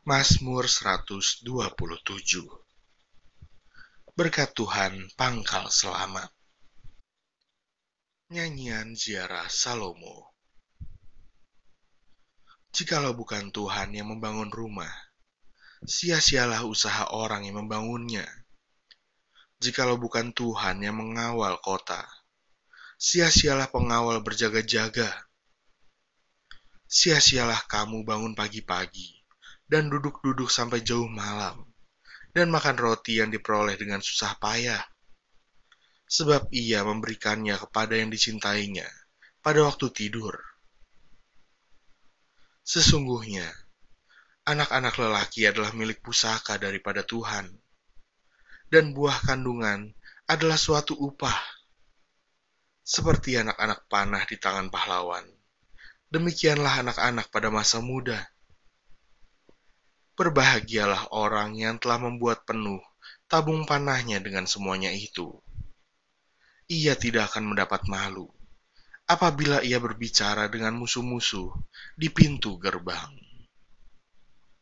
Mazmur 127 Berkat Tuhan pangkal selamat Nyanyian Ziarah Salomo Jikalau bukan Tuhan yang membangun rumah, sia-sialah usaha orang yang membangunnya. Jikalau bukan Tuhan yang mengawal kota, sia-sialah pengawal berjaga-jaga. Sia-sialah kamu bangun pagi-pagi dan duduk-duduk sampai jauh malam, dan makan roti yang diperoleh dengan susah payah. Sebab ia memberikannya kepada yang dicintainya pada waktu tidur. Sesungguhnya, anak-anak lelaki adalah milik pusaka daripada Tuhan, dan buah kandungan adalah suatu upah. Seperti anak-anak panah di tangan pahlawan, demikianlah anak-anak pada masa muda Berbahagialah orang yang telah membuat penuh tabung panahnya dengan semuanya itu. Ia tidak akan mendapat malu apabila ia berbicara dengan musuh-musuh di pintu gerbang.